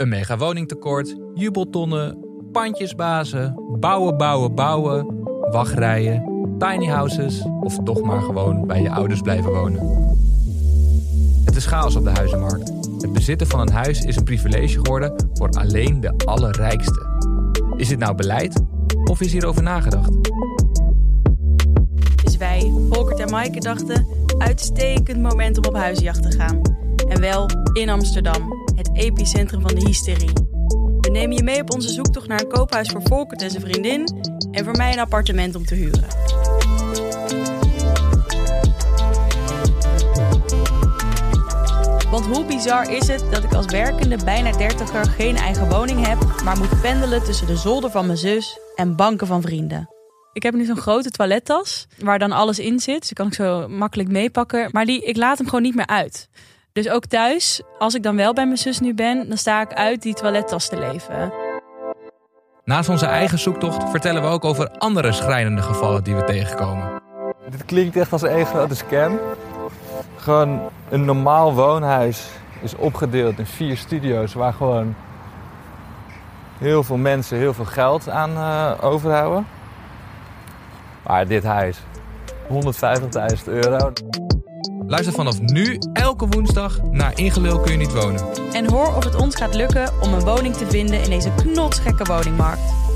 Een mega woningtekort, jubeltonnen, pandjesbazen, bouwen, bouwen, bouwen, wachtrijen, tiny houses of toch maar gewoon bij je ouders blijven wonen. Het is chaos op de huizenmarkt. Het bezitten van een huis is een privilege geworden voor alleen de allerrijkste. Is dit nou beleid of is hierover nagedacht? Dus wij, Volkert en Maaike, dachten... uitstekend moment om op huisjacht te gaan. En wel in Amsterdam, epicentrum van de hysterie. We nemen je mee op onze zoektocht naar een koophuis voor Volkert en zijn vriendin... en voor mij een appartement om te huren. Want hoe bizar is het dat ik als werkende bijna dertiger geen eigen woning heb... maar moet pendelen tussen de zolder van mijn zus en banken van vrienden. Ik heb nu zo'n grote toilettas waar dan alles in zit. Dus die kan ik zo makkelijk meepakken. Maar die, ik laat hem gewoon niet meer uit. Dus ook thuis, als ik dan wel bij mijn zus nu ben, dan sta ik uit die toilettas te leven. Naast onze eigen zoektocht vertellen we ook over andere schrijnende gevallen die we tegenkomen. Dit klinkt echt als een grote scam. Gewoon een normaal woonhuis is opgedeeld in vier studio's waar gewoon heel veel mensen heel veel geld aan uh, overhouden. Maar dit huis, 150.000 euro. Luister vanaf nu elke woensdag naar Ingelul kun je niet wonen. En hoor of het ons gaat lukken om een woning te vinden in deze knotsgekke woningmarkt.